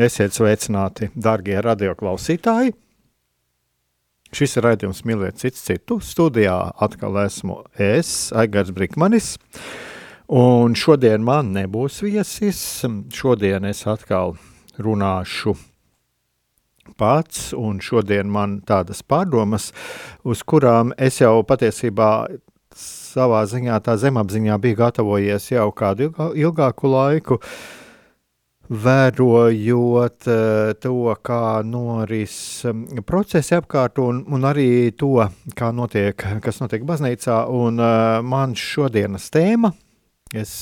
esiet sveicināti, darbie radioklausītāji! Šis ir raidījums Mīliet citu citu. Studijā atkal esmu es, Aigars Brikmanis. Un šodien man nebūs viesis. Šodien es atkal runāšu pats, un šodien man tādas pārdomas, uz kurām es jau patiesībā savā ziņā, tā zemapziņā biju gatavojies jau kādu ilgāku laiku. Uh, vērojot uh, to, kā noris um, procesi apkārt un, un arī to, kā notiek, kas notiek baznīcā. Un uh, man šodienas tēma, es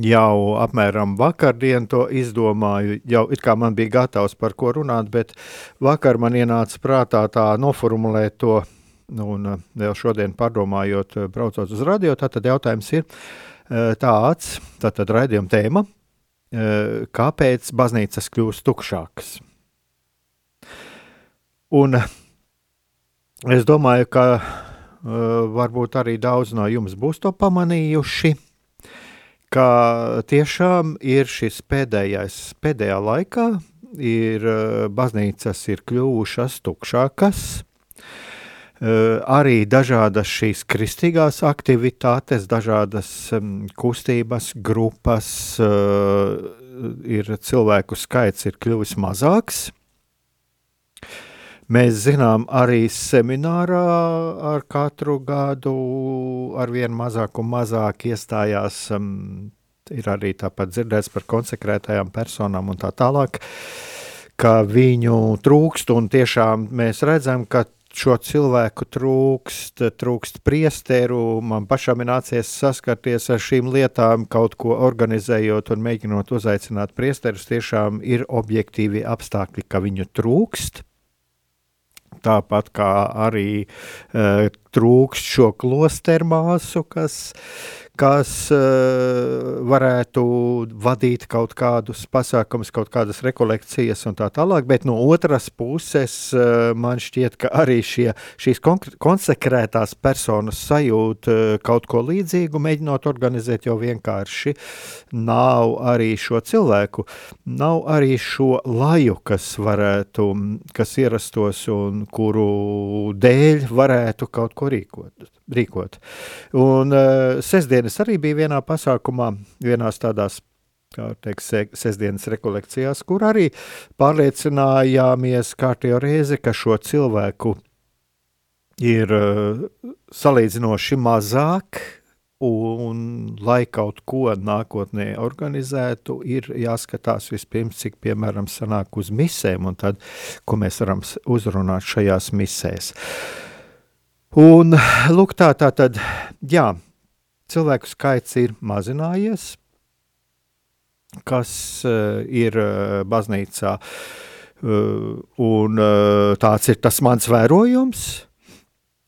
jau apmēram vakardien to izdomāju, jau it kā man bija gatavs par ko runāt, bet vakar man ienāca prātā tā noformulēt to, un uh, vēl šodien padomājot, braucot uz radio, tātad jautājums ir tāds, tātad raidījuma tēma – Eh, kāpēc baznīcas kļūst tukšākas. Un es domāju, ka uh, varbūt arī daudz no jums būs to pamanījuši, ka tiešām ir šis pēdējais, pēdējā laikā ir baznīcas ir kļuvušas tukšākas, Eh, arī dažādas šīs kristīgās aktivitātes, dažādas um, kustības, grupas, uh, ir cilvēku skaits ir kļuvis mazāks. Mēs zinām, arī seminārā ar katru gadu ar vien mazāk un mazāk iestājās, um, ir arī tāpat dzirdēts par konsekrētajām personām un tā tālāk, ka viņu trūkst un tiešām mēs redzam, ka šo cilvēku trūkst, trūkst priesteru. Man pašam ir nācies saskarties ar šīm lietām, kaut ko organizējot un mēģinot uzaicināt priesterus. Tiešām ir objektīvi apstākļi, ka viņu trūkst. Tāpat kā arī uh, trūkst šo klosteru māsu, kas kas uh, varētu vadīt kaut kādus pasākumus, kaut kādas rekolekcijas un tā tālāk, bet no otras puses uh, man šķiet, ka arī šie, šīs konsekrētās personas sajūt uh, kaut ko līdzīgu, mēģinot organizēt jau vienkārši. Nav arī šo cilvēku, nav arī šo laju, kas varētu, kas ierastos un kuru dēļ varētu kaut ko rīkot rīkot. Un uh, sestdienas arī bija vienā pasākumā, vienās tādās kā teiks, sestdienas rekolekcijās, kur arī pārliecinājāmies kārtējo reizi, ka šo cilvēku ir uh, salīdzinoši mazāk, un, lai kaut ko nākotnē organizētu, ir jāskatās vispirms, cik, piemēram, sanāk uz misēm, un tad, ko mēs varam uzrunāt šajās misēs. Uh, Un, lūk, tā, tā tad, jā, cilvēku skaits ir mazinājies, kas uh, ir uh, baznīcā, uh, un uh, tāds ir tas mans vērojums.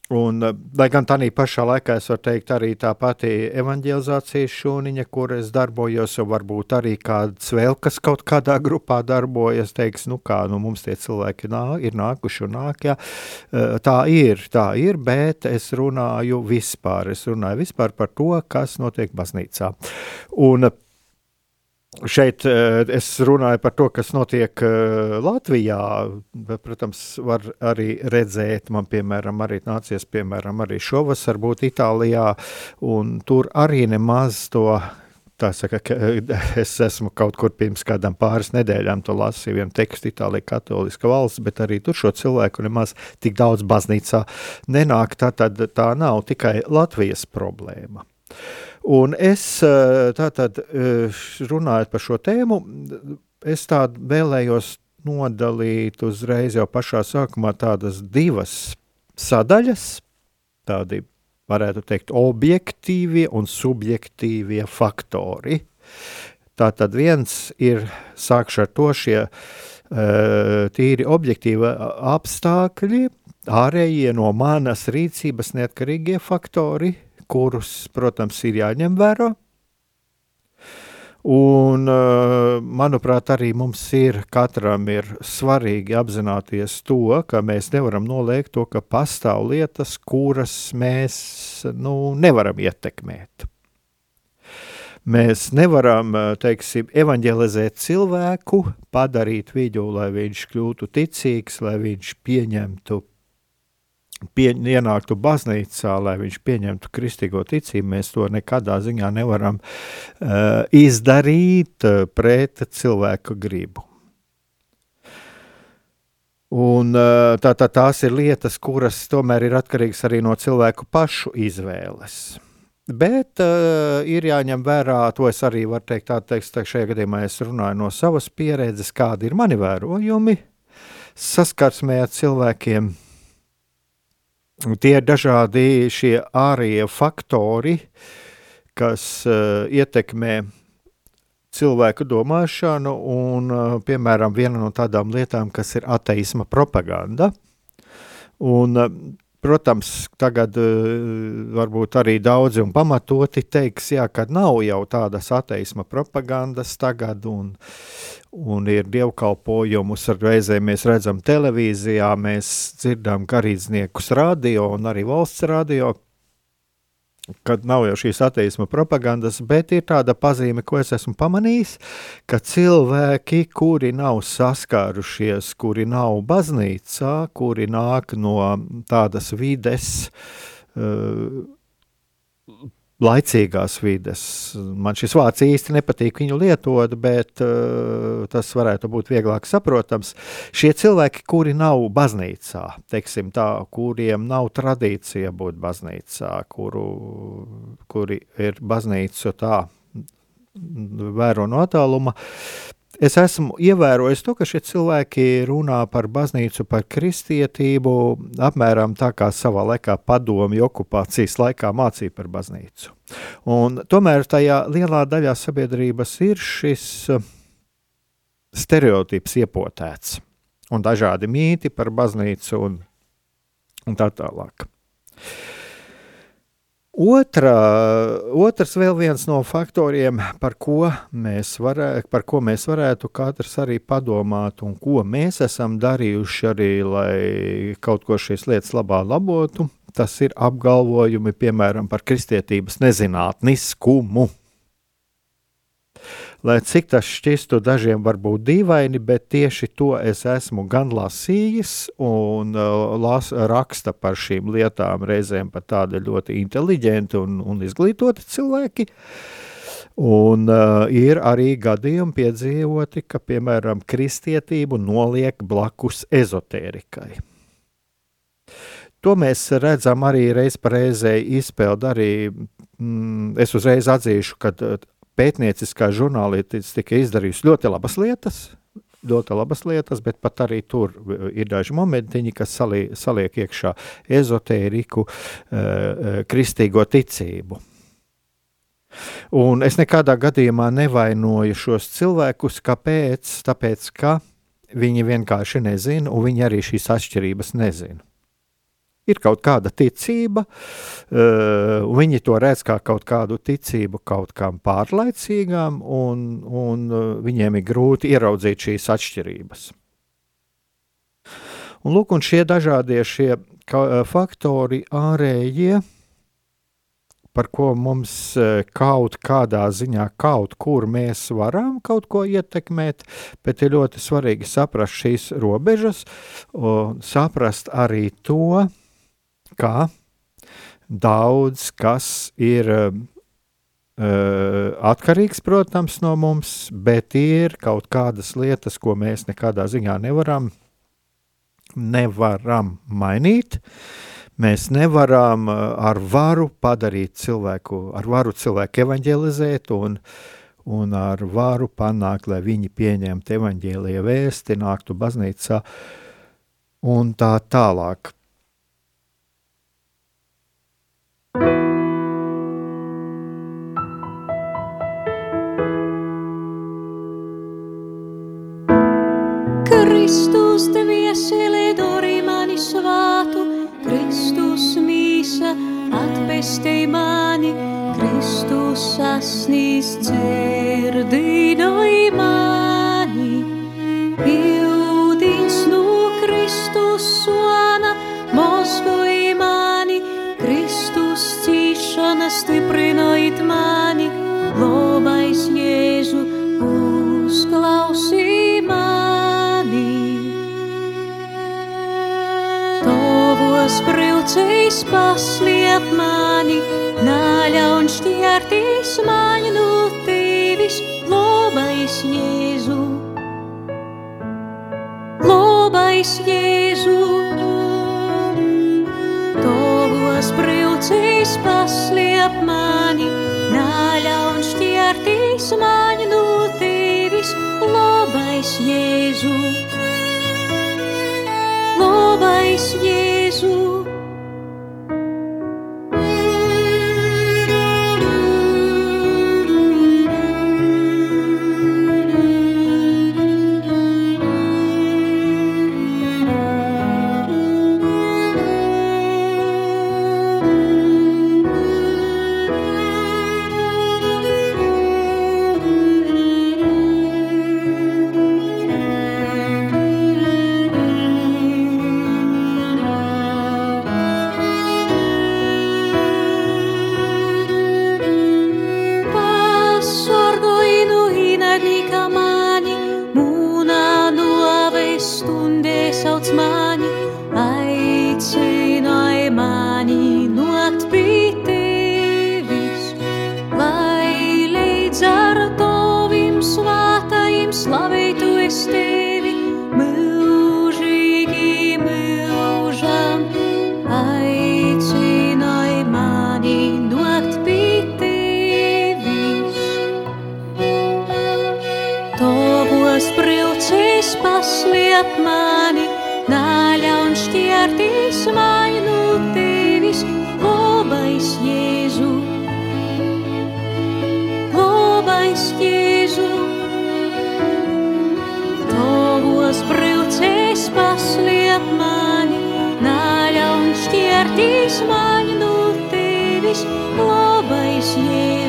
Un, eh, lai gan tādā pašā laikā es varu teikt, arī tā pati evanģelizācijas šūniņa, kur es darbojos, jau varbūt arī kāds vēl, kas kaut kādā grupā darbojas, teiks, nu kā, nu mums tie cilvēki nā, ir nākuši un nāk, jā. Eh, tā ir, tā ir, bet es runāju vispār, es runāju vispār par to, kas notiek baznīcā. Un, Šeit eh, es runāju par to, kas notiek eh, Latvijā. Protams, var arī redzēt, man piemēram, arī nācies piemēram, arī šovasar būt Itālijā, un tur arī nemaz to tā saka, ka es esmu kaut kur pirms kādām pāris nedēļām to lasīju, vienu tekstu Itālijā katoliska valsts, bet arī tur šo cilvēku nemaz tik daudz baznīcā nenāk, tā tad tā nav tikai Latvijas problēma. Un es tātad runājot par šo tēmu, es tādu vēlējos nodalīt uzreiz jau pašā sākumā tādas divas sadaļas, tādi varētu teikt, objektīvie un subjektīvie faktori. Tātad viens ir, sākšu ar to šie uh, tīri objektīvi apstākļi, ārējie no manas rīcības neatkarīgie faktori, kurus, protams, ir jāņem vērā. Un, eh, manuprāt, arī mums ir katram ir svarīgi apzināties to, ka mēs nevaram noliegt to, ka pastāv lietas, kuras mēs nu, nevaram ietekmēt. Mēs nevaram, eh, teiksim, evanģelizēt cilvēku, padarīt viņu, lai viņš kļūtu ticīgs, lai viņš pieņemtu pie, ienāktu baznīcā, lai viņš pieņemtu kristīgo ticību, mēs to nekādā ziņā nevaram uh, izdarīt uh, pret cilvēku gribu. Un, uh, tā, tā, tās ir lietas, kuras tomēr ir atkarīgas arī no cilvēku pašu izvēles. Bet uh, ir jāņem vērā, to es arī varu teikt, tā teiks, tā šajā gadījumā es runāju no savas pieredzes, kādi ir mani vērojumi saskarsmē ar cilvēkiem, tie dažādi šie ārējie faktori, kas uh, ietekmē cilvēku domāšanu, un, uh, piemēram, viena no tādām lietām, kas ir ateisma propaganda. Un, uh, protams, tagad uh, varbūt arī daudzi un pamatoti teiks, jā, ka nav jau tādas ateisma propagandas tagad, un, un ir dievkalpojumus, reizēm mēs redzam televīzijā, mēs dzirdam garīdzniekus radio un arī valsts radio, kad nav jau šīs ateisma propagandas, bet ir tāda pazīme, ko es esmu pamanījis, ka cilvēki, kuri nav saskārušies, kuri nav baznīcā, kuri nāk no tādas vides, uh, laicīgās vides. Man šis vārds īsti nepatīk viņu lietot, bet uh, tas varētu būt vieglāk saprotams. Šie cilvēki, kuri nav baznīcā, teiksim tā, kuriem nav tradīcija būt baznīcā, kuru, kuri ir baznīcu tā vēro no attāluma, es esmu ievērojis to, ka šie cilvēki runā par baznīcu, par kristietību, apmēram tā kā savā laikā padomju okupācijas laikā mācīja par baznīcu. Un tomēr tajā lielā daļā sabiedrības ir šis uh, stereotips iepotēts un dažādi mīti par baznīcu un, un tā tālāk. Otra, otrs vēl viens no faktoriem, par ko, mēs varē, par ko mēs varētu katrs arī padomāt, un ko mēs esam darījuši arī, lai kaut ko šīs lietas labā labotu, tas ir apgalvojumi, piemēram, par kristietības nezinātniskumu lai cik tas šķistu dažiem varbūt dīvaini, bet tieši to es esmu gan lasījis un uh, las, raksta par šīm lietām reizēm pat tādi ļoti inteliģenti un, un izglītoti cilvēki. Un uh, ir arī gadījumi piedzīvoti, ka, piemēram, kristietību noliek blakus ezotērikai. To mēs redzam arī reiz par reizei izpeld arī, mm, es uzreiz atzīšu, ka pētnieciskā žurnālistika izdarījusi ļoti labas lietas, ļoti labas lietas, bet pat arī tur uh, ir daži momentiņi, kas saliek, saliek iekšā ezotēriku, uh, uh, kristīgo ticību. Un es nekādā gadījumā nevainoju šos cilvēkus, kāpēc? Tāpēc, ka viņi vienkārši nezina, un viņi arī šīs atšķirības nezina ir kaut kāda ticība, uh, viņi to redz kā kaut kādu ticību kaut kam pārlaicīgām, un, un uh, viņiem ir grūti ieraudzīt šīs atšķirības. Un, lūk, un šie dažādie šie ka, faktori ārējie, par ko mums kaut kādā ziņā, kaut kur mēs varam kaut ko ietekmēt, bet ir ļoti svarīgi saprast šīs robežas, un saprast arī to, ka daudz kas ir um, atkarīgs, protams, no mums, bet ir kaut kādas lietas, ko mēs nekādā ziņā nevaram, nevaram mainīt. Mēs nevaram ar varu padarīt cilvēku, ar varu cilvēku evanģelizēt un, un ar varu panākt, lai viņi pieņemtu evaņģēlīja vēsti, nāktu baznīcā un tā tālāk. Kristus tevi ieselē dori mani svātu, Kristus mīsa atpestei mani, Kristus sasnīs dzirdinoj mani. Pildins no Kristus svana, mozgoj mani, Kristus cīšana stiprinojit mani, Tavs braucējs pasliep mani, naļaun šķērtīs mani no tevis, lobais Jēzu. Lobais Jēzu. Tavs braucējs pasliep mani, Tos prilcīs pasliet mani, naļaun šķiertīs mainu tevis, labais Jēzu. Labais Jēzu. Tos prilcīs pasliet mani, naļaun šķiertīs mainu tevis, labais Jēzu.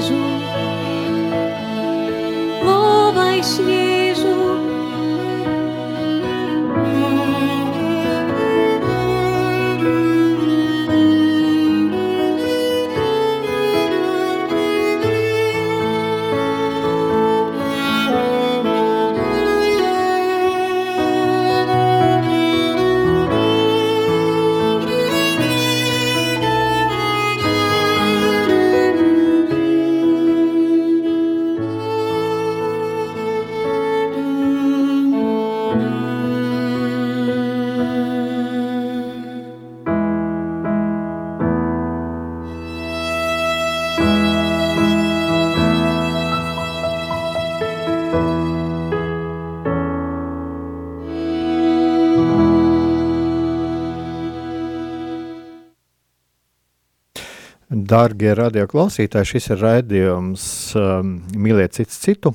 Dārgie radioklausītāji, šis ir raidījums um, Mīliet cits citu.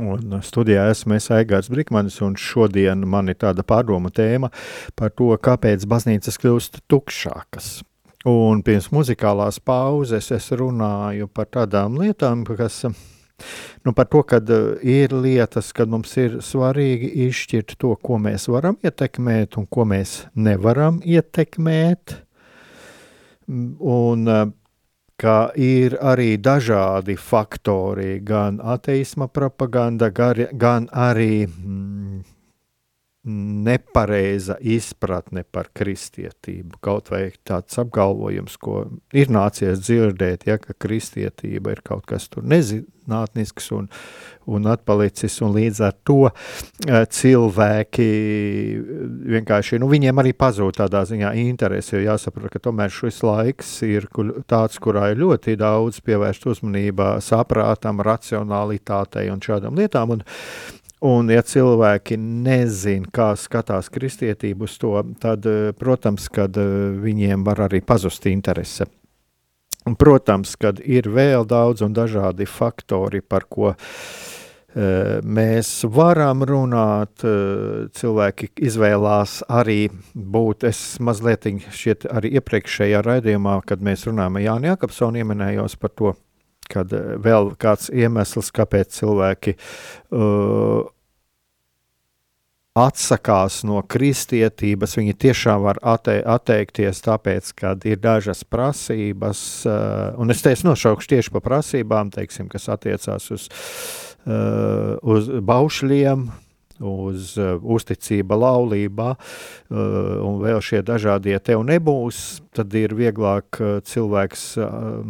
Un studijā esmu es Aigārs Brikmanis, un šodien man ir tāda pārdoma tēma par to, kāpēc baznīcas kļūst tukšākas. Un pirms muzikālās pauzes es runāju par tādām lietām, kas, nu par to, kad uh, ir lietas, kad mums ir svarīgi izšķirt to, ko mēs varam ietekmēt un ko mēs nevaram ietekmēt un eh, ka ir arī dažādi faktori, gan ateisma propaganda, gan arī mm, nepareiza izpratne par kristietību. Kaut vai tāds apgalvojums, ko ir nācies dzirdēt, ja, ka kristietība ir kaut kas tur nezinātnisks un, un atpalicis, un līdz ar to eh, cilvēki vienkārši, nu, viņiem arī pazūd tādā ziņā interesi, jo jāsaprot, ka tomēr šis laiks ir tāds, kurā ir ļoti daudz pievērst uzmanībā saprātam, racionalitātei un šādām lietām, un, Un, ja cilvēki nezina, kā skatās kristietība uz to, tad, eh, protams, kad eh, viņiem var arī pazust interese. Un, protams, kad ir vēl daudz un dažādi faktori, par ko uh, mēs varam runāt, cilvēki izvēlās arī būt, es mazliet šķiet arī iepriekšējā raidījumā, kad mēs runājam ar Jāni Jakobsonu, ieminējos par to, kad vēl kāds iemesls, kāpēc cilvēki uh, atsakās no kristietības, viņi tiešām var atte, atteikties, tāpēc, ka ir dažas prasības, uh, un es teicu, nošaukšu tieši par prasībām, teiksim, kas attiecās uz, uh, uz baušļiem, uz uh, uzticība laulībā, uh, un vēl šie dažādie. Tev nebūs, tad ir vieglāk uh, cilvēks, uh,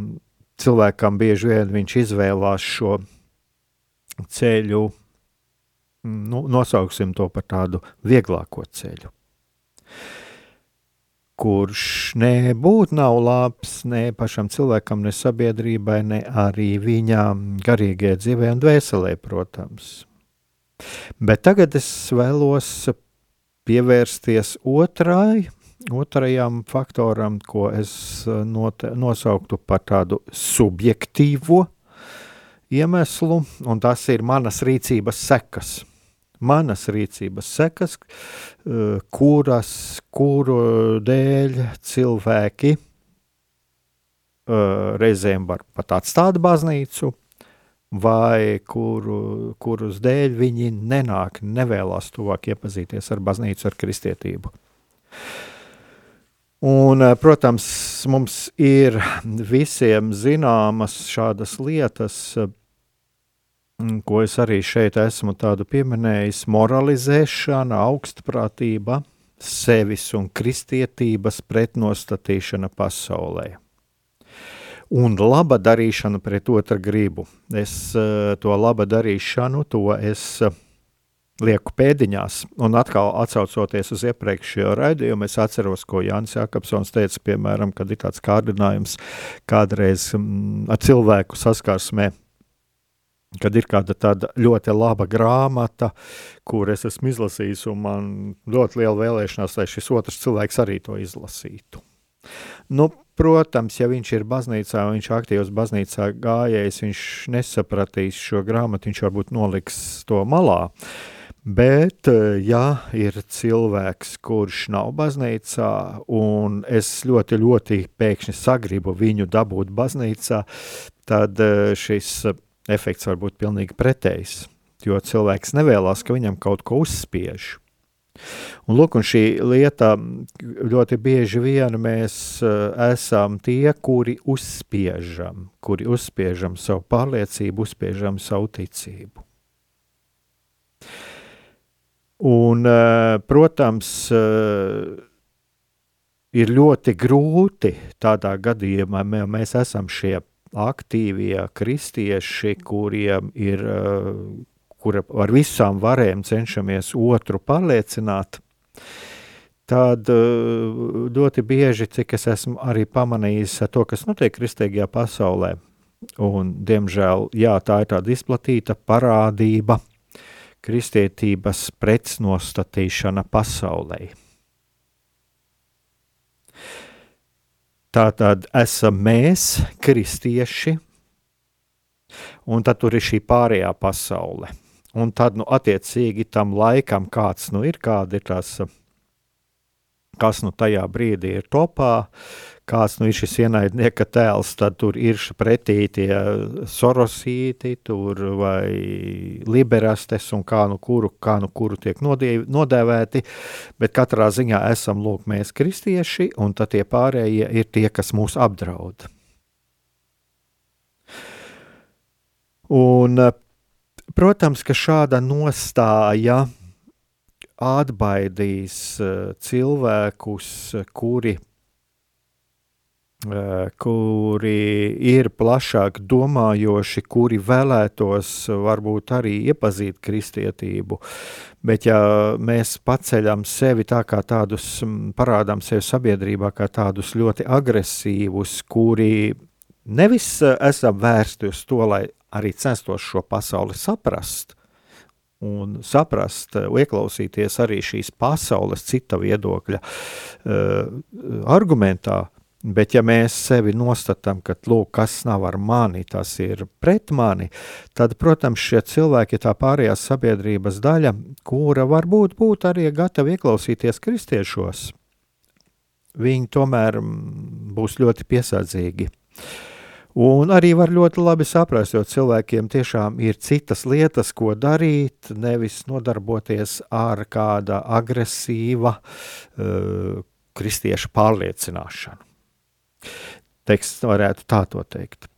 cilvēkam bieži vien viņš izvēlās šo ceļu, nu, nosauksim to par tādu vieglāko ceļu. Kurš nebūtu nav labs ne pašam cilvēkam, ne sabiedrībai, ne arī viņa garīgajai dzīvē un dvēselē, protams. Bet tagad es vēlos pievērsties otrai, otrajam faktoram, ko es note, nosauktu par tādu subjektīvo iemeslu, un tas ir manas rīcības sekas manas rīcības sekas, eh, kuras, kuru dēļ cilvēki eh, reizēm var pat atstāt baznīcu, vai kuru, kurus dēļ viņi nenāk, nevēlas tuvāk iepazīties ar baznīcu, ar kristietību. Un, eh, protams, mums ir visiem zināmas šādas lietas, Mm, ko es arī šeit esmu pieminējis, moralizēšana, augstprātība, sevis un kristietības pretnostatīšana pasaulē. Un laba darīšana pret otru gribu. Es eh, to laba darīšanu, to es eh, lieku pēdiņās, un atkal atcaucoties uz iepriekšējo raidījumu, es atceros, ko Jānis Jākapsons teica, piemēram, kad ir tāds kārdinājums kādreiz mm, ar cilvēku saskarsmē kad ir kāda tāda ļoti laba grāmata, kur es esmu izlasījis, un man ļoti liela vēlēšanās, lai šis otrs cilvēks arī to izlasītu. Nu, protams, ja viņš ir baznīcā, viņš aktīvs baznīcā gājējis, viņš nesapratīs šo grāmatu, viņš varbūt noliks to malā. Bet, ja ir cilvēks, kurš nav baznīcā, un es ļoti, ļoti pēkšņi sagribu viņu dabūt baznīcā, tad šis efekts var būt pilnīgi pretējs, jo cilvēks nevēlas, ka viņam kaut ko uzspiež. Un, lūk, un šī lieta ļoti bieži vien mēs uh, esam tie, kuri uzspiežam, kuri uzspiežam savu pārliecību, uzspiežam savu ticību. Un, uh, protams, uh, ir ļoti grūti tādā gadījumā, ja mēs esam šie aktīvie kristieši, kuriem ir, eh, kura ar visām varēm cenšamies otru pārliecināt, tad eh, ļoti bieži, cik es esmu arī pamanījis to, kas notiek kristīgajā pasaulē, un diemžēl, jā, tā ir tāda izplatīta parādība, kristietības pretnostatīšana pasaulē. Tā tad esam mēs, kristieši, un tad tur ir šī pārējā pasaule. Un tad, nu, attiecīgi tam laikam, kāds nu ir, kāda ir tās, kas nu tajā brīdī ir topā, uh, kāds nu ir šis ienaidnieka tēls, tad tur ir pretī tie sorosīti, tur vai liberastes un kā nu kuru, kā nu kuru tiek nodiev, nodēvēti, bet katrā ziņā esam lūk mēs kristieši, un tad tie pārējie ir tie, kas mūs apdraud. Un, protams, ka šāda nostāja atbaidīs cilvēkus, kuri kuri ir plašāk domājoši, kuri vēlētos varbūt arī iepazīt kristietību. Bet ja mēs paceļam sevi tā kā tādus, parādām sevi sabiedrībā kā tādus ļoti agresīvus, kuri nevis esam vērsti uz to, lai arī censtos šo pasauli saprast, un saprast, ieklausīties arī šīs pasaules cita viedokļa argumentā, Bet, ja mēs sevi nostatām, ka lūk, kas nav ar mani, tas ir pret mani, tad, protams, šie cilvēki ir tā pārējās sabiedrības daļa, kura varbūt būtu arī gatavi ieklausīties kristiešos. Viņi tomēr mm, būs ļoti piesardzīgi. Un arī var ļoti labi saprast, jo cilvēkiem tiešām ir citas lietas, ko darīt, nevis nodarboties ar kāda agresīva uh, kristieša pārliecināšanu. Teksts varētu tā to teikt.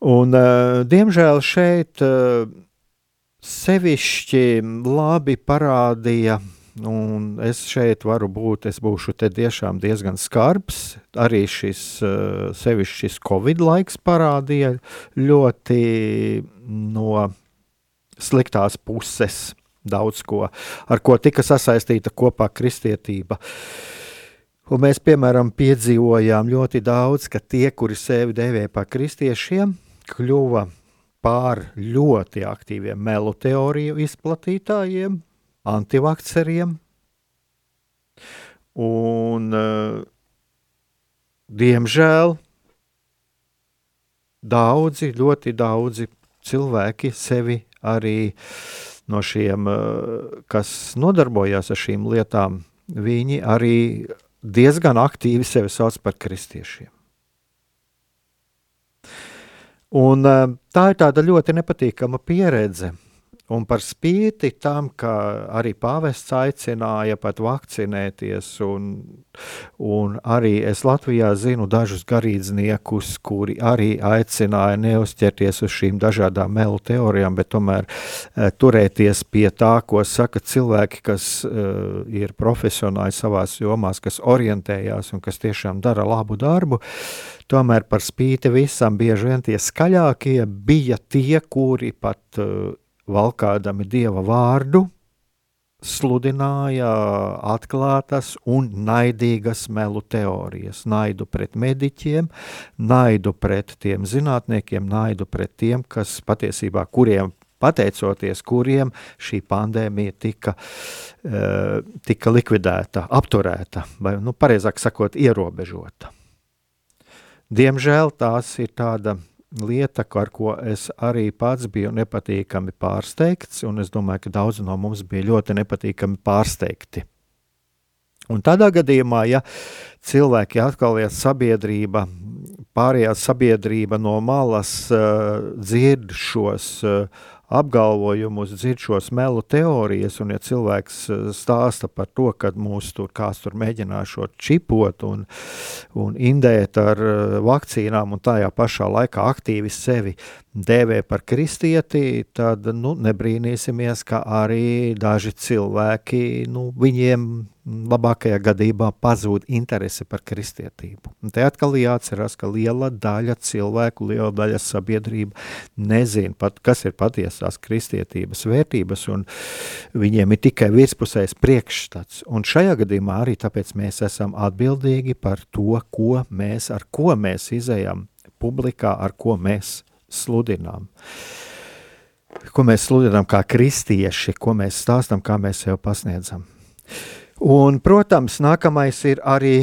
Un, uh, diemžēl šeit uh, sevišķi labi parādīja, un es šeit varu būt, es būšu te tiešām diezgan skarbs. Arī šis uh, sevišķi šis Covid laiks parādīja ļoti no sliktās puses daudz ko, ar ko tika sasaistīta kopā kristietība. Uh, Un mēs, piemēram, piedzīvojām ļoti daudz, ka tie, kuri sevi devēja par kristiešiem, kļuva par ļoti aktīviem melu teoriju izplatītājiem, antivakceriem. Un, uh, diemžēl, daudzi, ļoti daudzi cilvēki sevi arī no šiem, uh, kas nodarbojās ar šīm lietām, viņi arī diezgan aktīvi sevi sauc par kristiešiem. Un, eh, tā ir tāda ļoti nepatīkama pieredze. Un par spīti tam, ka arī pāvests aicināja pat vakcinēties, un, un arī es Latvijā zinu dažus garīdzniekus, kuri arī aicināja neuzķerties uz šīm dažādām melu teorijām, bet tomēr e, turēties pie tā, ko saka cilvēki, kas e, ir profesionāli savās jomās, kas orientējās un kas tiešām dara labu darbu. Tomēr par spīti visam bieži vien tie skaļākie bija tie, kuri pat e, valkādami dieva vārdu, sludināja atklātas un naidīgas melu teorijas. Naidu pret mediķiem, naidu pret tiem zinātniekiem, naidu pret tiem, kas patiesībā kuriem pateicoties kuriem šī pandēmija tika, uh, tika likvidēta, apturēta, vai, nu, pareizāk sakot, ierobežota. Diemžēl tās ir tāda lieta, ar ko es arī pats biju nepatīkami pārsteigts, un es domāju, ka daudzi no mums bija ļoti nepatīkami pārsteigti. Un tādā gadījumā, ja cilvēki atkal ir sabiedrība, pārējā sabiedrība no malas uh, dzird šos uh, apgalvojumus, dzird šos melu teorijas, un ja cilvēks eh, stāsta par to, ka mūs tur kāds tur mēģināšot čipot un, un indēt ar eh, vakcīnām un tajā pašā laikā aktīvi sevi dēvē par kristieti, tad nu, nebrīnīsimies, ka arī daži cilvēki, nu, viņiem labākajā gadījumā pazūd interese par kristietību. Un te atkal jāatcerās, ka liela daļa cilvēku, liela daļa sabiedrība nezina pat, kas ir patiesās kristietības vērtības, un viņiem ir tikai virspusējs priekšstats. Un šajā gadījumā arī tāpēc mēs esam atbildīgi par to, ko mēs, ar ko mēs izējam publikā, ar ko mēs sludinām. Ko mēs sludinām kā kristieši, ko mēs stāstām, kā mēs sev pasniedzam. Un, protams, nākamais ir arī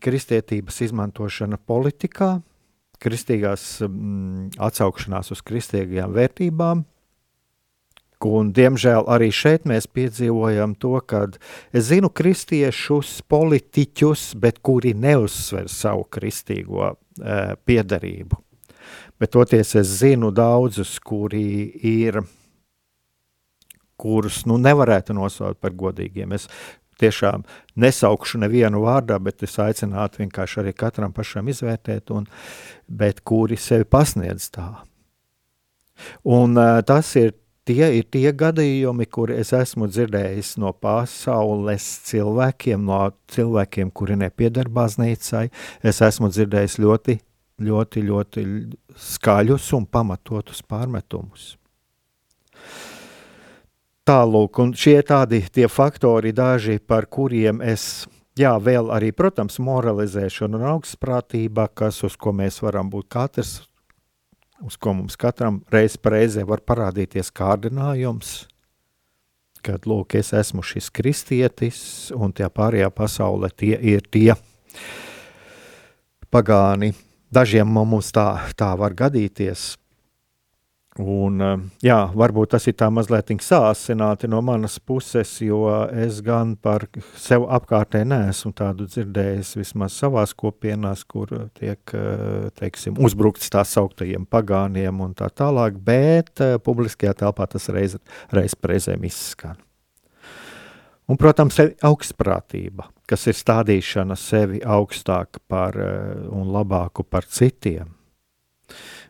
kristietības izmantošana politikā, kristīgās mm, atsaukšanās uz kristīgajām vērtībām. Un, diemžēl arī šeit mēs piedzīvojam to, ka es zinu kristiešus, politiķus, bet kuri neuzsver savu kristīgo e, piedarību bet toties es zinu daudzus, kuri ir, kurus nu, nevarētu nosaukt par godīgiem. Es tiešām nesaukšu nevienu vārdā, bet es aicinātu vienkārši arī katram pašam izvērtēt, un, bet kuri sevi pasniedz tā. Un uh, tas ir Tie ir tie gadījumi, kur es esmu dzirdējis no pasaules cilvēkiem, no cilvēkiem, kuri nepiedara baznīcai. Es esmu dzirdējis ļoti, ļoti, ļoti skaļus un pamatotus pārmetumus. Tālūk, un šie tādi tie faktori daži, par kuriem es, jā, vēl arī, protams, moralizēšana un augstprātība, kas uz ko mēs varam būt katrs uz ko mums katram reiz reizē var parādīties kārdinājums, kad, lūk, es esmu šis kristietis, un tie pārējā pasaule tie ir tie pagāni. Dažiem mums tā, tā var gadīties, Un, eh, jā, varbūt tas ir tā mazliet sāsināti no manas puses, jo es gan par sev apkārtē neesmu tādu dzirdējis vismaz savās kopienās, kur tiek eh, teiksim, uzbrukts tā sauktajiem pagāniem un tā tālāk, bet uh, publiskajā telpā tas reiz, reiz reizēm izskan. Un, protams, augstprātība, kas ir stādīšana sevi augstāk par uh, un labāku par citiem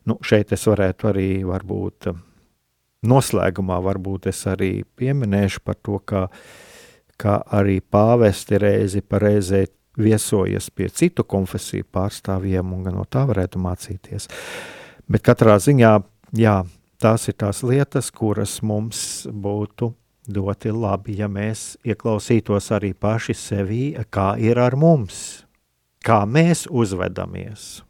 Nu, šeit es varētu arī varbūt noslēgumā varbūt es arī pieminēšu par to, ka, ka arī pāvesti reizi pa reizē viesojas pie citu konfesiju pārstāvjiem un no tā varētu mācīties. Bet katrā ziņā, jā, tās ir tās lietas, kuras mums būtu ļoti labi, ja mēs ieklausītos arī paši sevī, kā ir ar mums, kā mēs uzvedamies.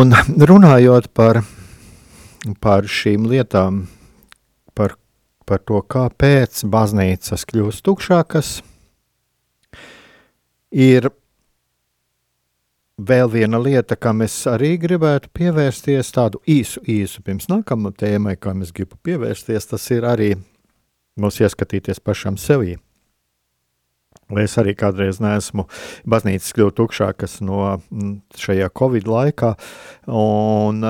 Un runājot par, par šīm lietām, par, par to, kāpēc baznīcas kļūst tukšākas, ir vēl viena lieta, kam es arī gribētu pievērsties, tādu īsu, īsu pirms nākamā tēmai, kam es gribu pievērsties, tas ir arī mums ieskatīties pašam sevī. Es arī kādreiz neesmu baznīcas kļuvu tukšākas no šajā Covid laikā, un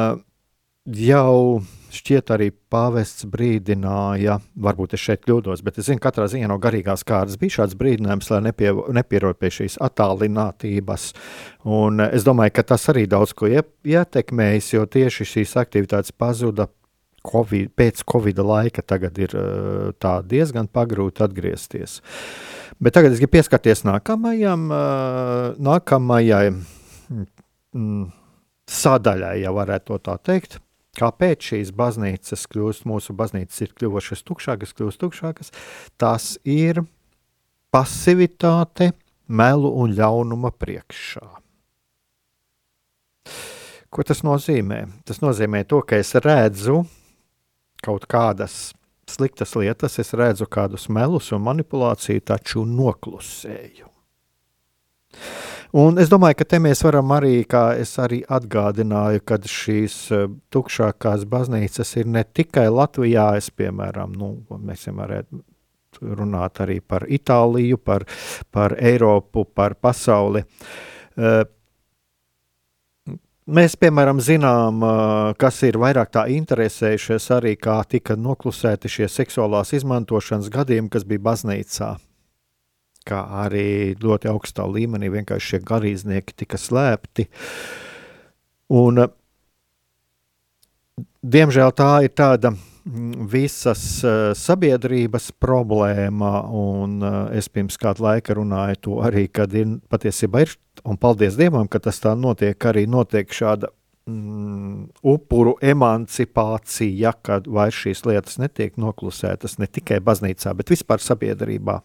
jau šķiet arī pāvests brīdināja, varbūt es šeit kļūdos, bet es zinu, katrā ziņā no garīgās kārtas bija šāds brīdinājums, lai nepie, nepierod pie šīs attālinātības. Un es domāju, ka tas arī daudz ko ietekmējis, jo tieši šīs aktivitātes pazuda COVID, pēc Covid laika. Tagad ir diezgan pagrūti atgriezties. Bet tagad es gribu pieskarties nākamajam, nākamajai mm, sadaļai, ja varētu tā teikt Kāpēc šīs baznīcas kļūst, mūsu baznīcas ir kļuvušas tukšākas, kļūst tukšākas? Tas ir pasivitāte melu un ļaunuma priekšā. Ko tas nozīmē? Tas nozīmē to, ka es redzu kaut kādas sliktas lietas, es redzu kādus melus un manipulāciju, taču noklusēju. Un es domāju, ka te mēs varam arī, kā es arī atgādināju, kad šīs uh, tukšākās baznīcas ir ne tikai Latvijā, es piemēram, nu, mēs varētu runāt arī par Itāliju, par, par Eiropu, par pasauli. Uh, Mēs, piemēram, zinām, kas ir vairāk tā interesējušies arī, kā tika noklusēti šie seksuālās izmantošanas gadījumi, kas bija baznīcā kā arī ļoti augstā līmenī vienkārši šie garīdznieki tika slēpti. Un, diemžēl tā ir tāda visas sabiedrības problēma, un es pirms kāda laika runāju to arī, kad ir patiesībā ir, un paldies Dievam, ka tas tā notiek, arī notiek šāda mm, upuru emancipācija, kad vairs šīs lietas netiek noklusētas ne tikai baznīcā, bet vispār sabiedrībā.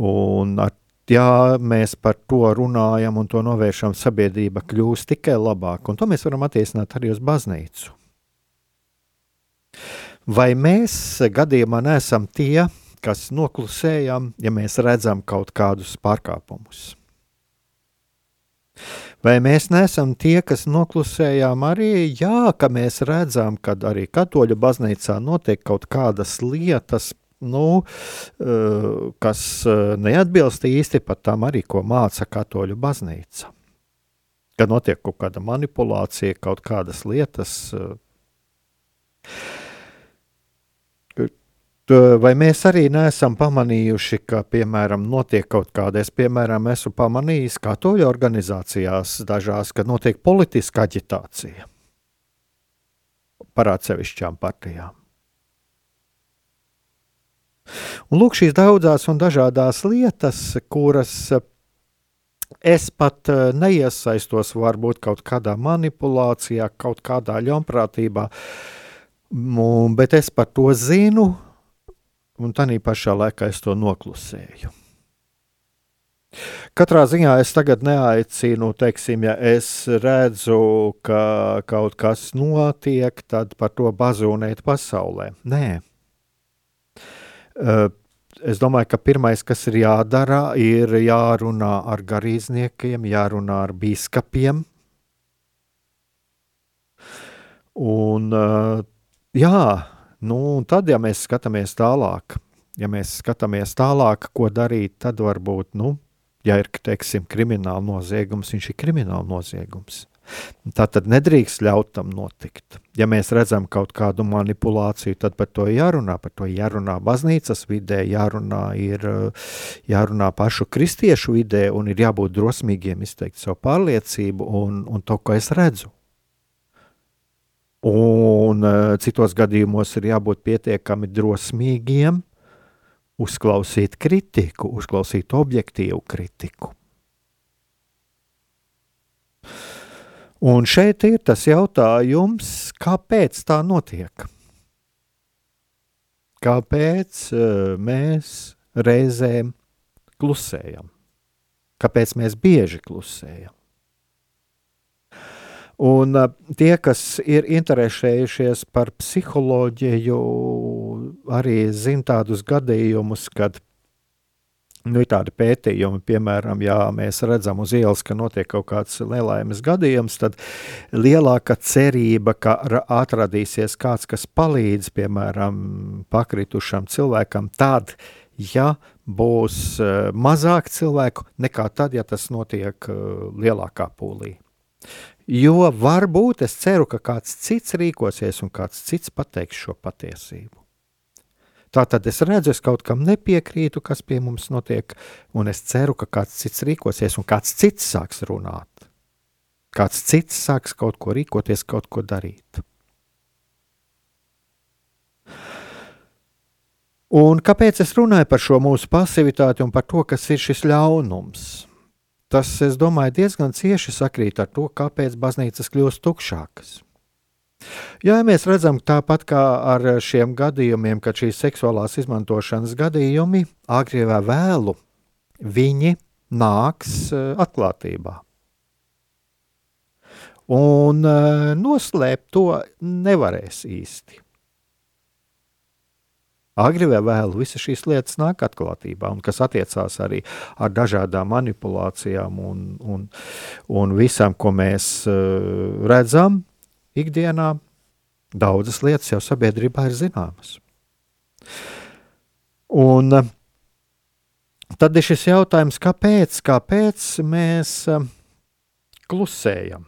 Un ar ja mēs par to runājam un to novēršam, sabiedrība kļūs tikai labāka. Un to mēs varam attiecināt arī uz baznīcu. Vai mēs gadījumā neesam tie, kas noklusējam, ja mēs redzam kaut kādus pārkāpumus? Vai mēs neesam tie, kas noklusējām arī, jā, ka mēs redzam, ka arī katoļu baznīcā notiek kaut kādas lietas, nu, eh, kas eh, neatbilst īsti pat tam arī, ko māca katoļu baznīca. Kad notiek kaut kāda manipulācija, kaut kādas lietas. Eh, vai mēs arī neesam pamanījuši, ka, piemēram, notiek kaut kāda, es, piemēram, esmu pamanījis katoļu organizācijās dažās, ka notiek politiska aģitācija par atsevišķām partijām. Un lūk, šīs daudzās un dažādās lietas, kuras eh, es pat eh, neiesaistos varbūt kaut kādā manipulācijā, kaut kādā ļaunprātībā, bet es par to zinu, un tādā pašā laikā es to noklusēju. Katrā ziņā es tagad neaicinu, teiksim, ja es redzu, ka kaut kas notiek, tad par to bazūnēt pasaulē. Nē, es domāju, ka pirmais, kas ir jādara, ir jārunā ar garīdzniekiem, jārunā ar biskupiem. Un, jā, nu, tad, ja mēs skatāmies tālāk, ja mēs skatāmies tālāk, ko darīt, tad varbūt, nu, ja ir, teiksim, krimināla noziegums, viņš ir krimināla noziegums. Tā tad nedrīkst ļaut tam notikt. Ja mēs redzam kaut kādu manipulāciju, tad par to jārunā. Par to jārunā baznīcas vidē, jārunā, ir, jārunā pašu kristiešu vidē, un ir jābūt drosmīgiem izteikt savu pārliecību un, un to, ko es redzu. Un uh, citos gadījumos ir jābūt pietiekami drosmīgiem, uzklausīt kritiku, uzklausīt objektīvu kritiku. Un šeit ir tas jautājums, kāpēc tā notiek? Kāpēc uh, mēs reizēm klusējam? Kāpēc mēs bieži klusējam? Un tie, kas ir interesējušies par psiholoģiju, arī zina tādus gadījumus, kad Nu, ir tādi pētījumi, piemēram, ja mēs redzam uz ielas, ka notiek kaut kāds nelaimes gadījums, tad lielāka cerība, ka atradīsies kāds, kas palīdz, piemēram, pakritušam cilvēkam, tad, ja būs mazāk cilvēku nekā tad, ja tas notiek lielākā pūlī. Jo varbūt es ceru, ka kāds cits rīkosies un kāds cits pateiks šo patiesību. Tā tad es redzu, es kaut kam nepiekrītu, kas pie mums notiek, un es ceru, ka kāds cits rīkosies, un kāds cits sāks runāt. Kāds cits sāks kaut ko rīkoties, kaut ko darīt. Un kāpēc es runāju par šo mūsu pasivitāti un par to, kas ir šis ļaunums? Tas, es domāju, diezgan cieši sakrīt ar to, kāpēc baznīcas kļūst tukšākas. Jā, mēs redzam, tāpat kā ar šiem gadījumiem, kad šīs seksuālās izmantošanas gadījumi agri vai vēlu viņi nāks eh, atklātībā. Un eh, noslēpt to nevarēs īsti. Agri vai vēlu visas šīs lietas nāk atklātībā, un kas attiecās arī ar dažādām manipulācijām un, un, un visam, ko mēs uh, redzam, ikdienā daudzas lietas jau sabiedrībā ir zināmas. Un eh, tad ir šis jautājums, kāpēc, kāpēc mēs eh, klusējam?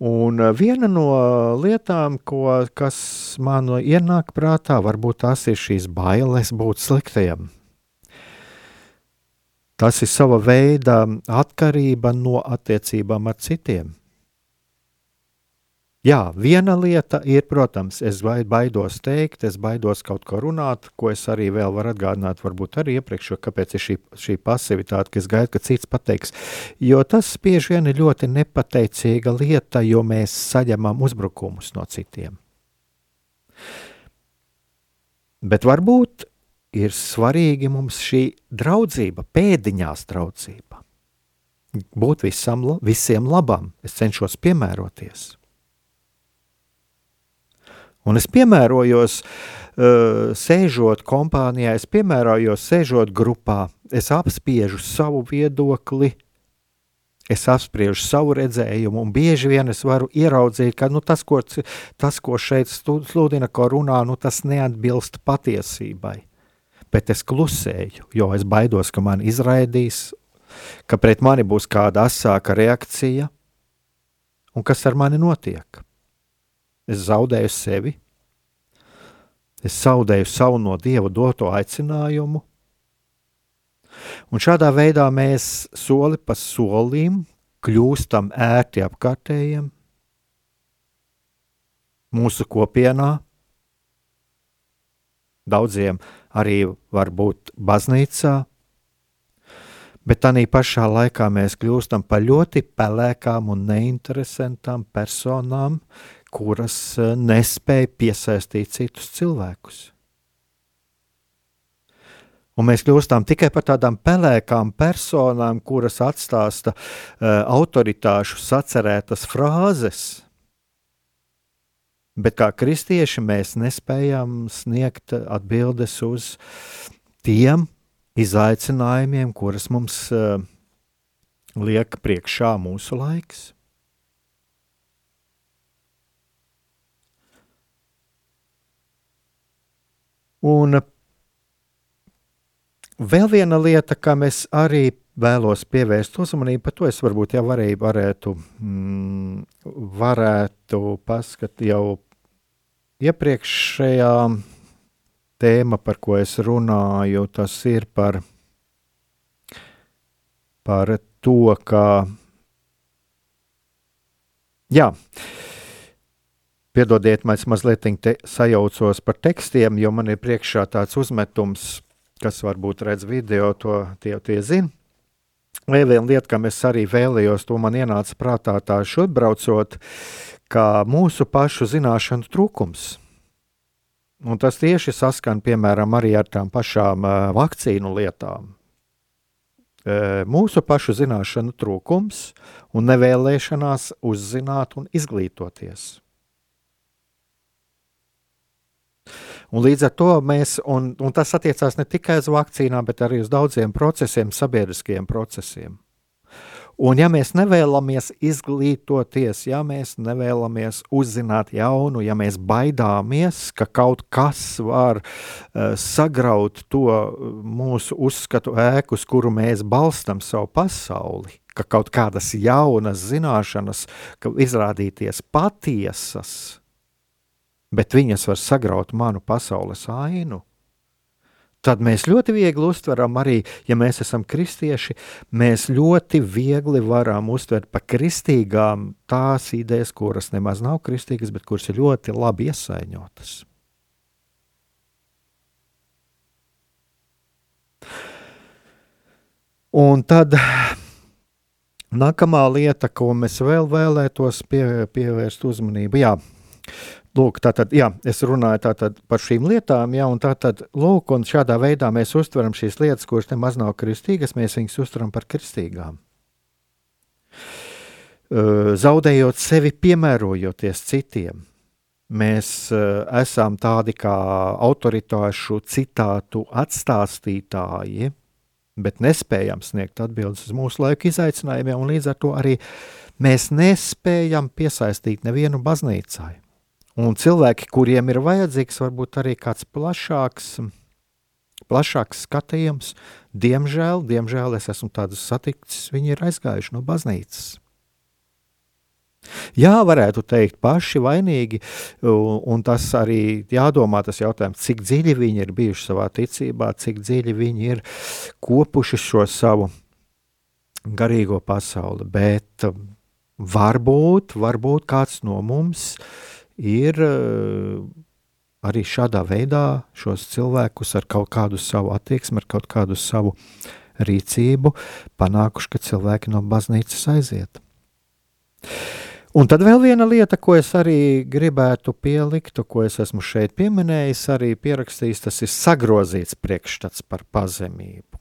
Un eh, viena no lietām, ko, kas man ienāk prātā, varbūt tās ir šīs bailes būt sliktajam. Tas ir sava veida atkarība no attiecībām ar citiem. Jā, viena lieta ir, protams, es baidos teikt, es baidos kaut ko runāt, ko es arī vēl varu atgādināt, varbūt arī iepriekš, kāpēc ir šī, šī pasivitāte, ka es gaidu, ka cits pateiks. Jo tas bieži vien ir ļoti nepateicīga lieta, jo mēs saņemam uzbrukumus no citiem. Bet varbūt ir svarīgi mums šī draudzība, pēdiņās draudzība. Būt visam, visiem labam, es cenšos piemēroties. Un es piemērojos, uh, sēžot kompānijā, es piemērojos, sēžot grupā, es apspiežu savu viedokli, es apspriežu savu redzējumu, un bieži vien es varu ieraudzīt, ka nu, tas, ko, tas, ko šeit sludina, ko runā, nu, tas neatbilst patiesībai bet es klusēju, jo es baidos, ka man izraidīs, ka pret mani būs kāda asāka reakcija, un kas ar mani notiek. Es zaudēju sevi, es zaudēju savu no Dieva doto aicinājumu, un šādā veidā mēs soli pa solim kļūstam ērti apkārtējiem, mūsu kopienā, daudziem arī var būt baznīcā, bet tā pašā laikā mēs kļūstam par ļoti pelēkām un neinteresantām personām, kuras e, nespēja piesaistīt citus cilvēkus. Un mēs kļūstam tikai par tādām pelēkām personām, kuras atstāsta uh, autoritāšu sacerētas frāzes, Bet kā kristieši mēs nespējam sniegt atbildes uz tiem izaicinājumiem, kurus mums uh, liek priekšā mūsu laiks. Un vēl viena lieta, kam es arī vēlos pievērst uzmanību, par to es varbūt jau varēju, varētu, mm, varētu paskatīt jau iepriekšējā tēma, par ko es runāju, tas ir par, par to, ka jā, Piedodiet, mēs mazliet sajaucos par tekstiem, jo man ir priekšā tāds uzmetums, kas varbūt redz video, to tie, tie zina. Vēl viena lieta, kam es arī vēlējos, to man ienāca prātā tā šodbraucot, kā mūsu pašu zināšanu trūkums. Un tas tieši saskan, piemēram, arī ar tām pašām uh, vakcīnu lietām. Uh, mūsu pašu zināšanu trūkums un nevēlēšanās uzzināt un izglītoties. Un līdz ar to mēs, un, un tas attiecās ne tikai uz vakcīnām, bet arī uz daudziem procesiem, sabiedriskiem procesiem. Un ja mēs nevēlamies izglītoties, ja mēs nevēlamies uzzināt jaunu, ja mēs baidāmies, ka kaut kas var uh, sagraut to mūsu uzskatu ēku, uz kuru mēs balstam savu pasauli, ka kaut kādas jaunas zināšanas, ka izrādīties patiesas, bet viņas var sagraut manu pasaules ainu, tad mēs ļoti viegli uztveram arī, ja mēs esam kristieši, mēs ļoti viegli varam uztvert par kristīgām tās idejas, kuras nemaz nav kristīgas, bet kuras ir ļoti labi iesaiņotas. Un tad nākamā lieta, ko mēs vēl vēlētos pie, pievērst uzmanību, jā, Lūk, tātad, jā, es runāju tātad par šīm lietām, jā, un tātad, lūk, un šādā veidā mēs uztveram šīs lietas, kuras nemaz nav kristīgas, mēs viņus uztveram par kristīgām. Zaudējot sevi, piemērojoties citiem, mēs esam tādi kā autoritāšu citātu atstāstītāji, bet nespējam sniegt atbildes uz mūsu laika izaicinājumiem, un līdz ar to arī mēs nespējam piesaistīt nevienu baznīcai. Un cilvēki, kuriem ir vajadzīgs, varbūt arī kāds plašāks, plašāks skatījums, diemžēl, diemžēl es esmu tādus saticis, viņi ir aizgājuši no baznīcas. Jā, varētu teikt, paši vainīgi, un tas arī jādomā tas jautājums, cik dziļi viņi ir bijuši savā ticībā, cik dziļi viņi ir kopuši šo savu garīgo pasauli, bet varbūt, varbūt kāds no mums uh, ir eh, arī šādā veidā šos cilvēkus ar kaut kādu savu attieksmi, ar kaut kādu savu rīcību panākuši, ka cilvēki no baznīcas aiziet. Un tad vēl viena lieta, ko es arī gribētu pielikt, ko es esmu šeit pieminējis, arī pierakstījis, tas ir sagrozīts priekšstats par pazemību.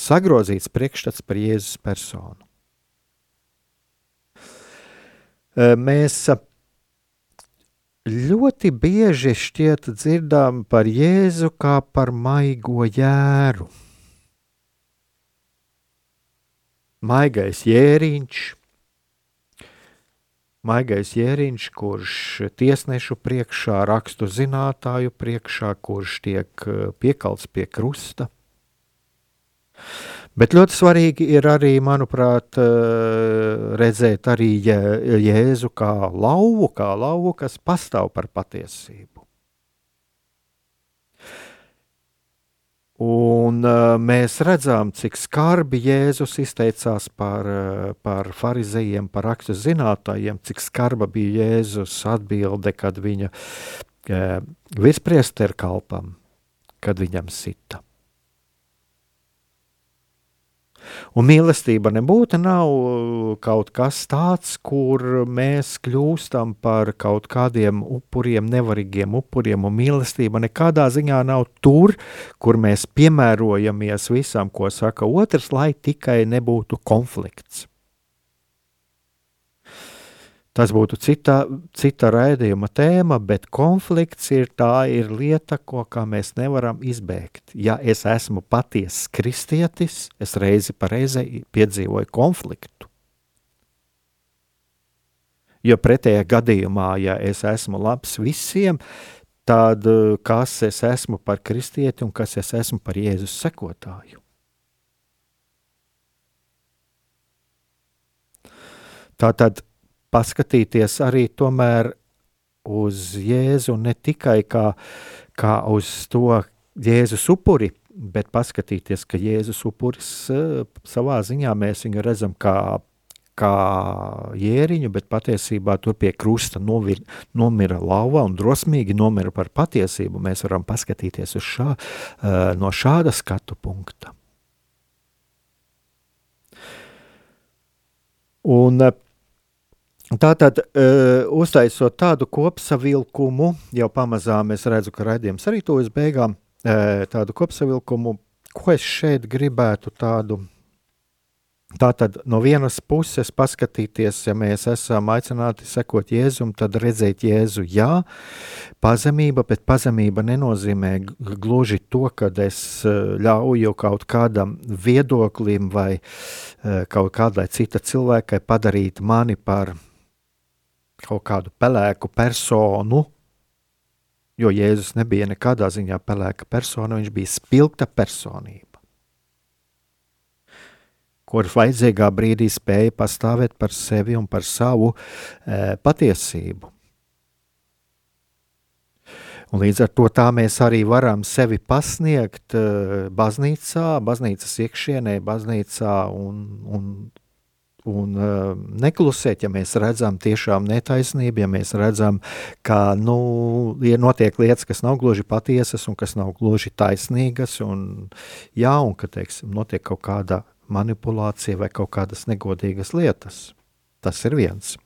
Sagrozīts priekšstats par Jēzus personu. Eh, mēs ļoti bieži šķiet dzirdām par Jēzu kā par maigo jēru. Maigais jēriņš, maigais jēriņš, kurš tiesnešu priekšā, rakstu zinātāju priekšā, kurš tiek eh, piekalts pie krusta. Bet ļoti svarīgi ir arī, manuprāt, eh, redzēt arī Jēzu kā lauvu, kā lauvu, kas pastāv par patiesību. Un uh, mēs redzam, cik skarbi Jēzus izteicās par, uh, par farizējiem, par rakstu zinātājiem, cik skarba bija Jēzus atbilde, kad viņa uh, vispriester kalpam, kad viņam sita. Un mīlestība nebūtu nav uh, kaut kas tāds, kur mēs kļūstam par kaut kādiem upuriem, nevarīgiem upuriem, un mīlestība nekādā ziņā nav tur, kur mēs piemērojamies visam, ko saka otrs, lai tikai nebūtu konflikts. Tas būtu cita, cita raidījuma tēma, bet konflikts ir tā ir lieta, ko mēs nevaram izbēgt. Ja es esmu patiesa kristietis, es reizi pa reizei piedzīvoju konfliktu. Jo pretējā gadījumā, ja es esmu labs visiem, tad kas es esmu par kristieti un kas es esmu par Jēzus sekotāju? Tātad paskatīties arī tomēr uz Jēzu ne tikai kā, kā uz to Jēzus upuri, bet paskatīties, ka Jēzus upuris eh, savā ziņā mēs viņu redzam kā, kā jēriņu, bet patiesībā tur pie krusta novir, nomira lauva un drosmīgi nomira par patiesību. Mēs varam paskatīties uz šā, eh, no šāda skatu punkta. Un uh, Tātad, uh, uztaisot tādu kopsavilkumu, jau pamazām es redzu, ka raidījums arī uz beigām, uh, tādu kopsavilkumu, ko es šeit gribētu tādu Tātad no vienas puses paskatīties, ja mēs esam aicināti sekot Jēzum, tad redzēt Jēzu, jā, pazemība, bet pazemība nenozīmē gluži to, ka es eh, ļauju kaut kādam viedoklim vai eh, kaut kādai cita cilvēkai padarīt mani par kaut kādu pelēku personu, jo Jēzus nebija nekādā ziņā pelēka persona, viņš bija spilgta personība kurš vajadzīgā brīdī spēja pastāvēt par sevi un par savu e, patiesību. Un līdz ar to tā mēs arī varam sevi pasniegt uh, baznīcā, baznīcas iekšienē, baznīcā un, un, un uh, neklusēt, ja mēs redzam tiešām netaisnību, ja mēs redzam, ka nu, notiek lietas, kas nav gluži patiesas un kas nav gluži taisnīgas, un, jā, un ka teiksim, notiek kaut kāda manipulācija vai kaut kādas negodīgas lietas. Tas ir viens.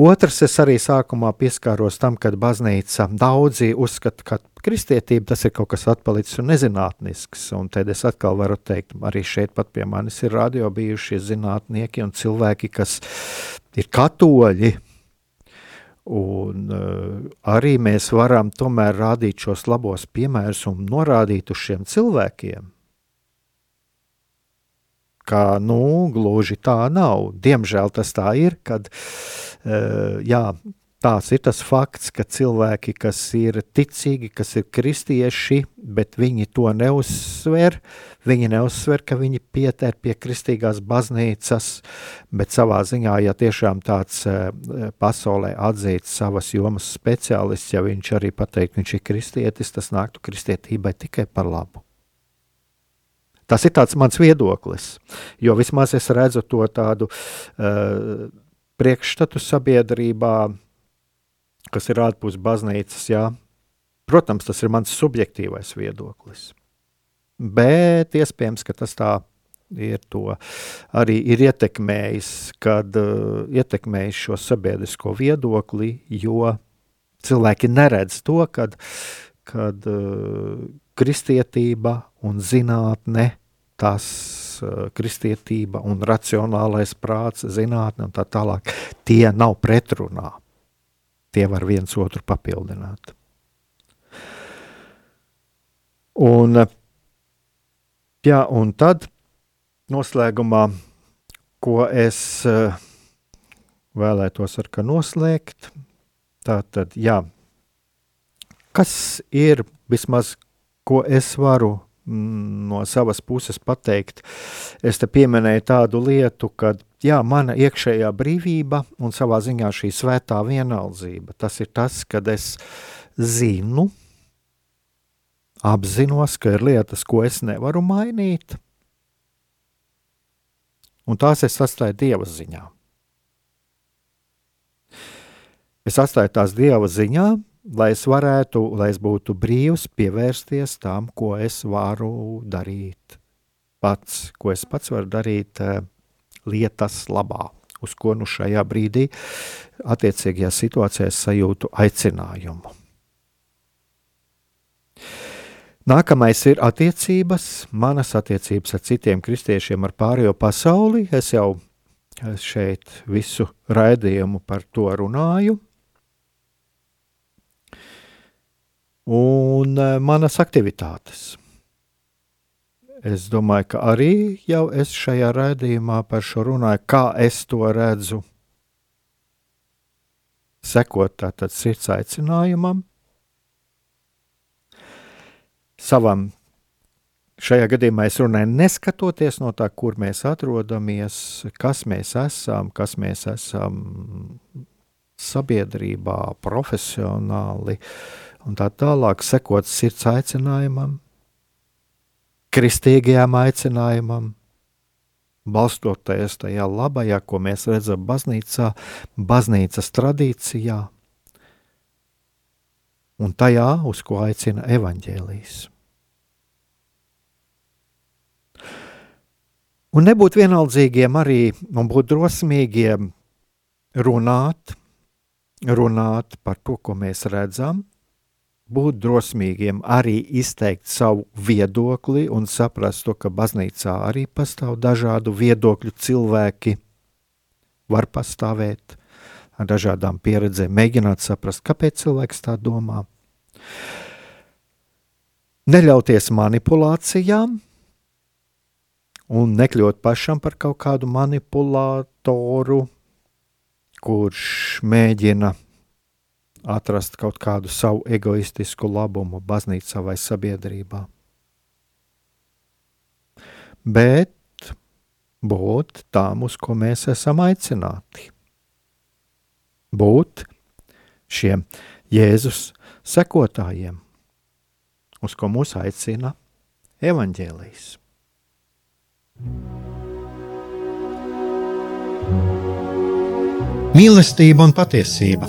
Otrs, es arī sākumā pieskāros tam, kad baznīca daudzi uzskata, ka kristietība tas ir kaut kas atpalicis un nezinātnisks. Un tad es atkal varu teikt, arī šeit pat pie manis ir radio bijušie zinātnieki un cilvēki, kas ir katoļi. Un uh, arī mēs varam tomēr rādīt šos labos piemērus un norādīt uz šiem cilvēkiem, ka nu, gluži tā nav. Diemžēl tas tā ir, kad uh, jā, tās ir tas fakts, ka cilvēki, kas ir ticīgi, kas ir kristieši, bet viņi to neuzsver, viņi neuzsver, ka viņi pieder pie kristīgās baznīcas, bet savā ziņā, ja tiešām tāds uh, pasaulē atzīts savas jomas speciālists, ja viņš arī pateikt, viņš ir kristietis, tas nāktu kristietībai tikai par labu. Tas ir mans viedoklis, jo vismaz es redzu to tādu uh, priekšstatu sabiedrībā, kas ir ārpus baznīcas. Jā. Protams, tas ir mans subjektīvais viedoklis. Bet iespējams, ka tas tā ir to arī ir ietekmējis, kad uh, ietekmējis šo sabiedrisko viedokli, jo cilvēki neredz to, kad, kad uh, kristietība un zinātne tas uh, kristietība un racionālais prāts, zinātne un tā tālāk, tie nav pretrunā. Tie var viens otru papildināt. Un, jā, un tad noslēgumā, ko es uh, vēlētos ar ka noslēgt, tā tad, jā, kas ir vismaz, ko es varu no savas puses pateikt. Es te pieminēju tādu lietu, ka jā, mana iekšējā brīvība un savā ziņā šī svētā vienaldzība, tas ir tas, kad es zinu, apzinos, ka ir lietas, ko es nevaru mainīt, un tās es atstāju Dieva ziņā. Es atstāju tās Dieva ziņā, lai es varētu, lai es būtu brīvs pievērsties tam, ko es varu darīt pats, ko es pats varu darīt uh, lietas labā, uz ko nu šajā brīdī attiecīgajā situācijā es sajūtu aicinājumu. Nākamais ir attiecības, manas attiecības ar citiem kristiešiem, ar pārējo pasauli. Es jau šeit visu raidījumu par to runāju. Un eh, manas aktivitātes. Es domāju, ka arī jau es šajā raidījumā par šo runāju, kā es to redzu. Sekot tātad sirds aicinājumam, savam šajā gadījumā es runāju neskatoties no tā, kur mēs atrodamies, kas mēs esam, kas mēs esam sabiedrībā, profesionāli, uh, un tā tālāk, sekot sirds aicinājumam, kristīgajam aicinājumam, balstoties tajā labajā, ko mēs redzam baznīcā, baznīcas tradīcijā, un tajā, uz ko aicina evaņģēlijas. Un nebūt vienaldzīgiem arī un būt drosmīgiem runāt, runāt par to, ko mēs redzam, būt drosmīgiem, arī izteikt savu viedokli un saprast to, ka baznīcā arī pastāv dažādu viedokļu cilvēki, var pastāvēt ar dažādām pieredzēm, mēģināt saprast, kāpēc cilvēks tā domā. Neļauties manipulācijām un nekļūt pašam par kaut kādu manipulātoru, kurš mēģina atrast kaut kādu savu egoistisku labumu baznīcā vai sabiedrībā. Bet būt tām, uz ko mēs esam aicināti. Būt šiem Jēzus sekotājiem, uz ko mūs aicina evaņģēlijas. Mīlestība un patiesība